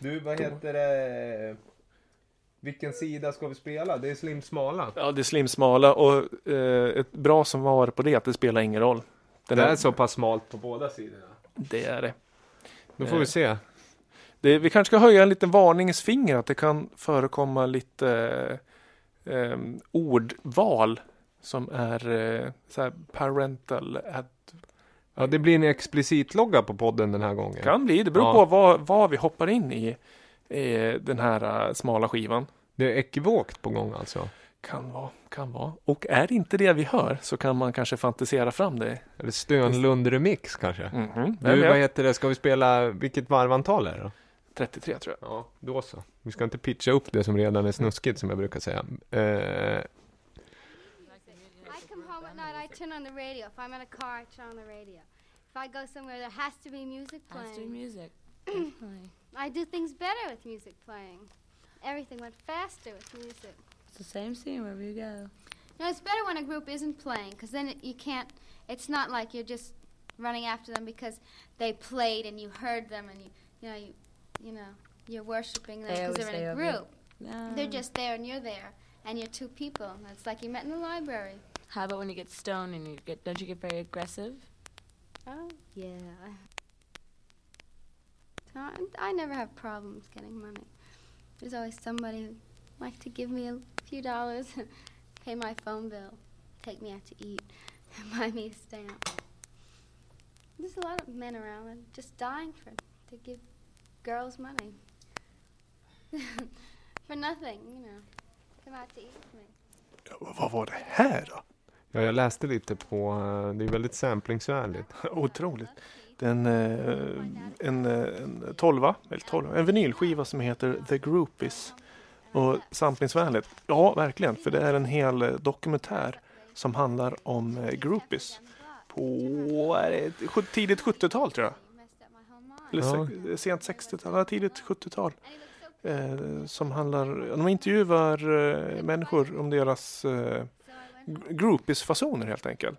Du, vad heter det? Vilken sida ska vi spela? Det är Slim Smala. Ja, det är Slim Smala och eh, ett bra som var på det att det spelar ingen roll. Den det är så pass smalt på båda sidorna. Det är det. Då får vi se. Det, vi kanske ska höja en liten varningens finger att det kan förekomma lite eh, eh, ordval som är eh, så här parental ad, Ja, det blir en explicit logga på podden den här gången. Kan bli, det beror Ja. på vad, vad vi hoppar in i eh, den här eh, smala skivan. Det är ekivokt på gång alltså. Kan vara, kan vara. Och är det inte det vi hör så kan man kanske fantisera fram det. Eller Stönlund-remix kanske. Mhm, Du, vem vad heter det? Ska vi spela, vilket varvantal är det då? 33 tror jag. Ja, då så. Vi ska inte pitcha upp det som redan är snuskigt som jag brukar säga. Eh, turn on the radio. If I'm in a car, I turn on the radio. If I go somewhere, there has to be music playing. Has to be playing. music. Definitely. I do things better with music playing. Everything went faster with music. It's the same scene wherever you go. No, it's better when a group isn't playing, because then it, you can't. It's not like you're just running after them because they played and you heard them and you, you know, you, you know, you're worshiping them because always they're in a group. No. They're just there and you're there, and you're two people. It's like you met in the library. How about when you get stoned and you get? Don't you get very aggressive? Oh, yeah. So I, I never have problems getting money. There's always somebody who like to give me a few dollars, pay my phone bill, take me out to eat, buy me a stamp. There's a lot of men around that are just dying for to give girls money. for nothing, you know. Come out to eat with me. Ja, vad var det här då? Ja, jag läste lite på, eh, det är väldigt samplingsvänligt. Otroligt. Det är en, eh, en, eh, en tolva, eller tolva, en vinylskiva som heter The Groupies. Och samplingsvänligt. Ja, verkligen. För det är en hel dokumentär som handlar om groupies. På är det, tidigt 70-tal tror jag. Eller Ja. se- sent 60-tal, ja, tidigt 70-tal. Eh, som handlar, de intervjuar eh, människor om deras eh, groupies-fasoner helt enkelt.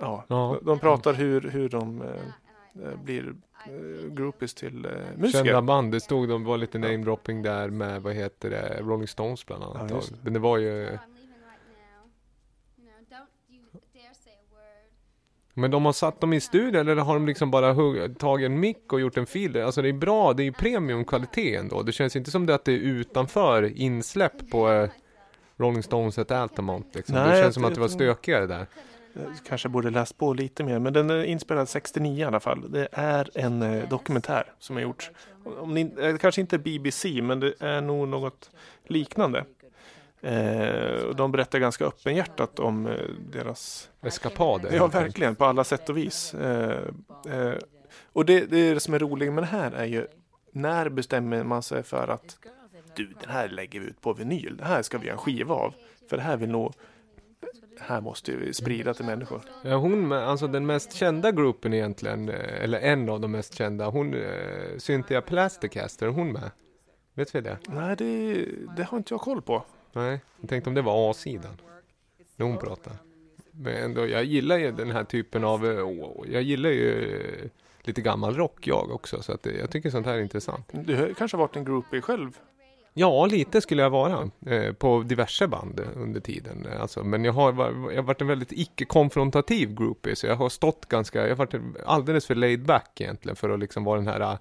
Ja, Ja. de pratar hur, hur de eh, eh, blir eh, groupies till eh, musiker. Kända band, det stod, de var lite namedropping där med, vad heter det, Rolling Stones bland annat. Ja, det. Men det var ju, men de har satt dem i studio eller har de liksom bara hugg, tagit en mick och gjort en fil? Alltså det är bra, det är ju premiumkvalitet ändå. Det känns inte som det att det är utanför insläpp på Rolling Stones ett Altamont liksom. Nej, det jag känns som att det var stökigare där. Jag kanske borde läst på lite mer, men den är inspelad 69 i alla fall. Det är en eh, dokumentär som är gjort. Om ni, eh, kanske inte BBC, men det är nog något liknande. Eh, och de berättar ganska öppenhjärtat om eh, deras Eskapader. Ja, verkligen. På alla sätt och vis. Eh, eh, och det, det är det som är roligt med det här är ju när bestämmer man sig för att du, den här lägger vi ut på vinyl. Det här ska vi göra en skiva av. För det här vill nog det här måste vi sprida till människor. Ja, hon, alltså den mest kända gruppen egentligen, eh, eller en av de mest kända, hon, eh, Cynthia Plasticaster, hon med? Vet vi det? Nej, det, det har inte jag koll på. Nej, jag tänkte om det var A-sidan. När hon pratar. Men ändå, jag gillar ju den här typen av, eh, åh, jag gillar ju lite gammal rock jag också, så att jag tycker sånt här är intressant. Du har kanske varit en groupie själv? Ja, lite skulle jag vara eh, på diverse band eh, under tiden. Eh, Alltså, men jag har, jag har varit en väldigt icke-konfrontativ groupie, så jag har stått ganska, jag har varit alldeles för laid back egentligen för att liksom vara den här uh,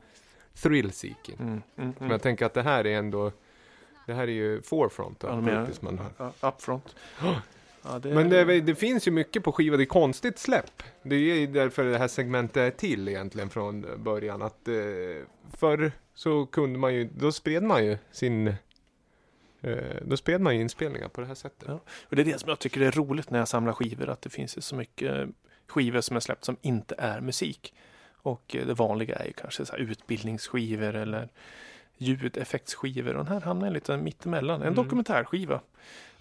thrill-seeking. Mm, mm, Men jag tänker att det här är ändå, det här är ju forefront. Ja, upfront. Ja, det, Men det, det finns ju mycket på skiva, det är konstigt släpp. Det är ju därför det här segmentet är till egentligen från början. Att eh, förr så kunde man ju, då spred man ju sin eh, då spred man ju inspelningar på det här sättet. Ja. Och det är det som jag tycker är roligt när jag samlar skivor, att det finns så mycket skivor som är släppt som inte är musik. Och eh, det vanliga är ju kanske så utbildningsskivor eller ljudeffektsskivor. Och den här hamnar lite mittemellan, en Mm. dokumentärskiva.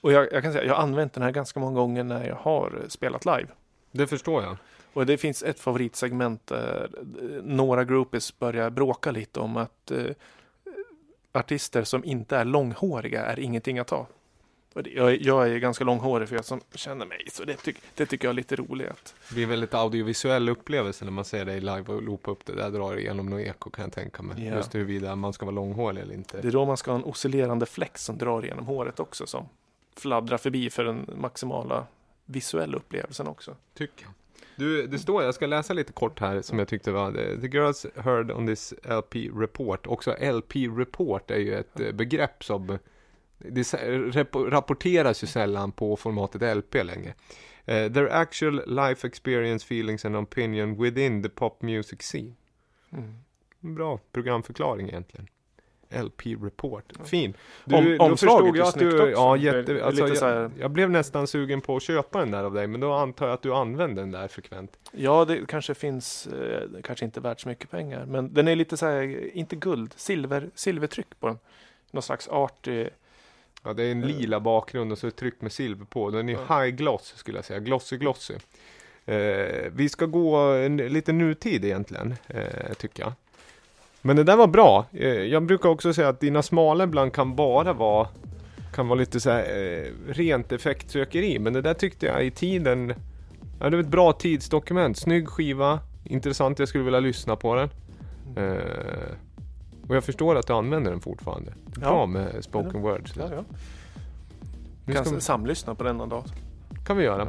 Och jag, jag kan säga, jag har använt den här ganska många gånger när jag har spelat live. Det förstår jag. Och det finns ett favoritsegment där eh, några groupies börjar bråka lite om att eh, artister som inte är långhåriga är ingenting att ta. Och det- Jag, jag är ganska långhårig för jag som känner mig, så det, tyck, det tycker jag är lite roligt. Det blir en väldigt audiovisuell upplevelse när man ser dig live och loopa upp det. där drar igenom något eko kan jag tänka mig. Ja. Just huruvida man ska vara långhårig eller inte. Det är då man ska ha en oscillerande flex som drar genom håret också som fladdrar förbi för den maximala visuella upplevelsen också. Tycker jag. Du, det står, jag ska läsa lite kort här som jag tyckte var The girls heard on this LP report. Också LP report är ju ett eh, begrepp som det rapporteras ju sällan på formatet LP längre. Eh, their actual life experience, feelings and opinion within the pop music scene. Mm. Bra programförklaring egentligen. LP report. Fin. Om- då förstod jag att du, ja jätte, alltså, lite så här- jag, jag blev nästan sugen på att köpa den där av dig, men då antar jag att du använder den där frekvent. Ja, det kanske finns, eh, kanske inte värt så mycket pengar, men den är lite så här, inte guld, silver, silvertryck på den. Någon slags art. eh, Ja, det är en Eh. lila bakgrund och så är det tryck med silver på. Den är Ja. high gloss skulle jag säga, glossy glossy. Eh, vi ska gå en, lite nutid egentligen, eh, tycker jag. Men det där var bra. Eh, jag brukar också säga att dina smala ibland kan bara vara kan vara lite så här, eh, rent effektsökeri. Men det där tyckte jag i tiden, ja, det var ett bra tidsdokument. Snygg skiva, intressant, jag skulle vilja lyssna på den. Eh, och jag förstår att du använder den fortfarande. Bra Ja. med spoken words. Ja, ja. Nu Kan vi, samlyssna på den någon dag. kan vi göra.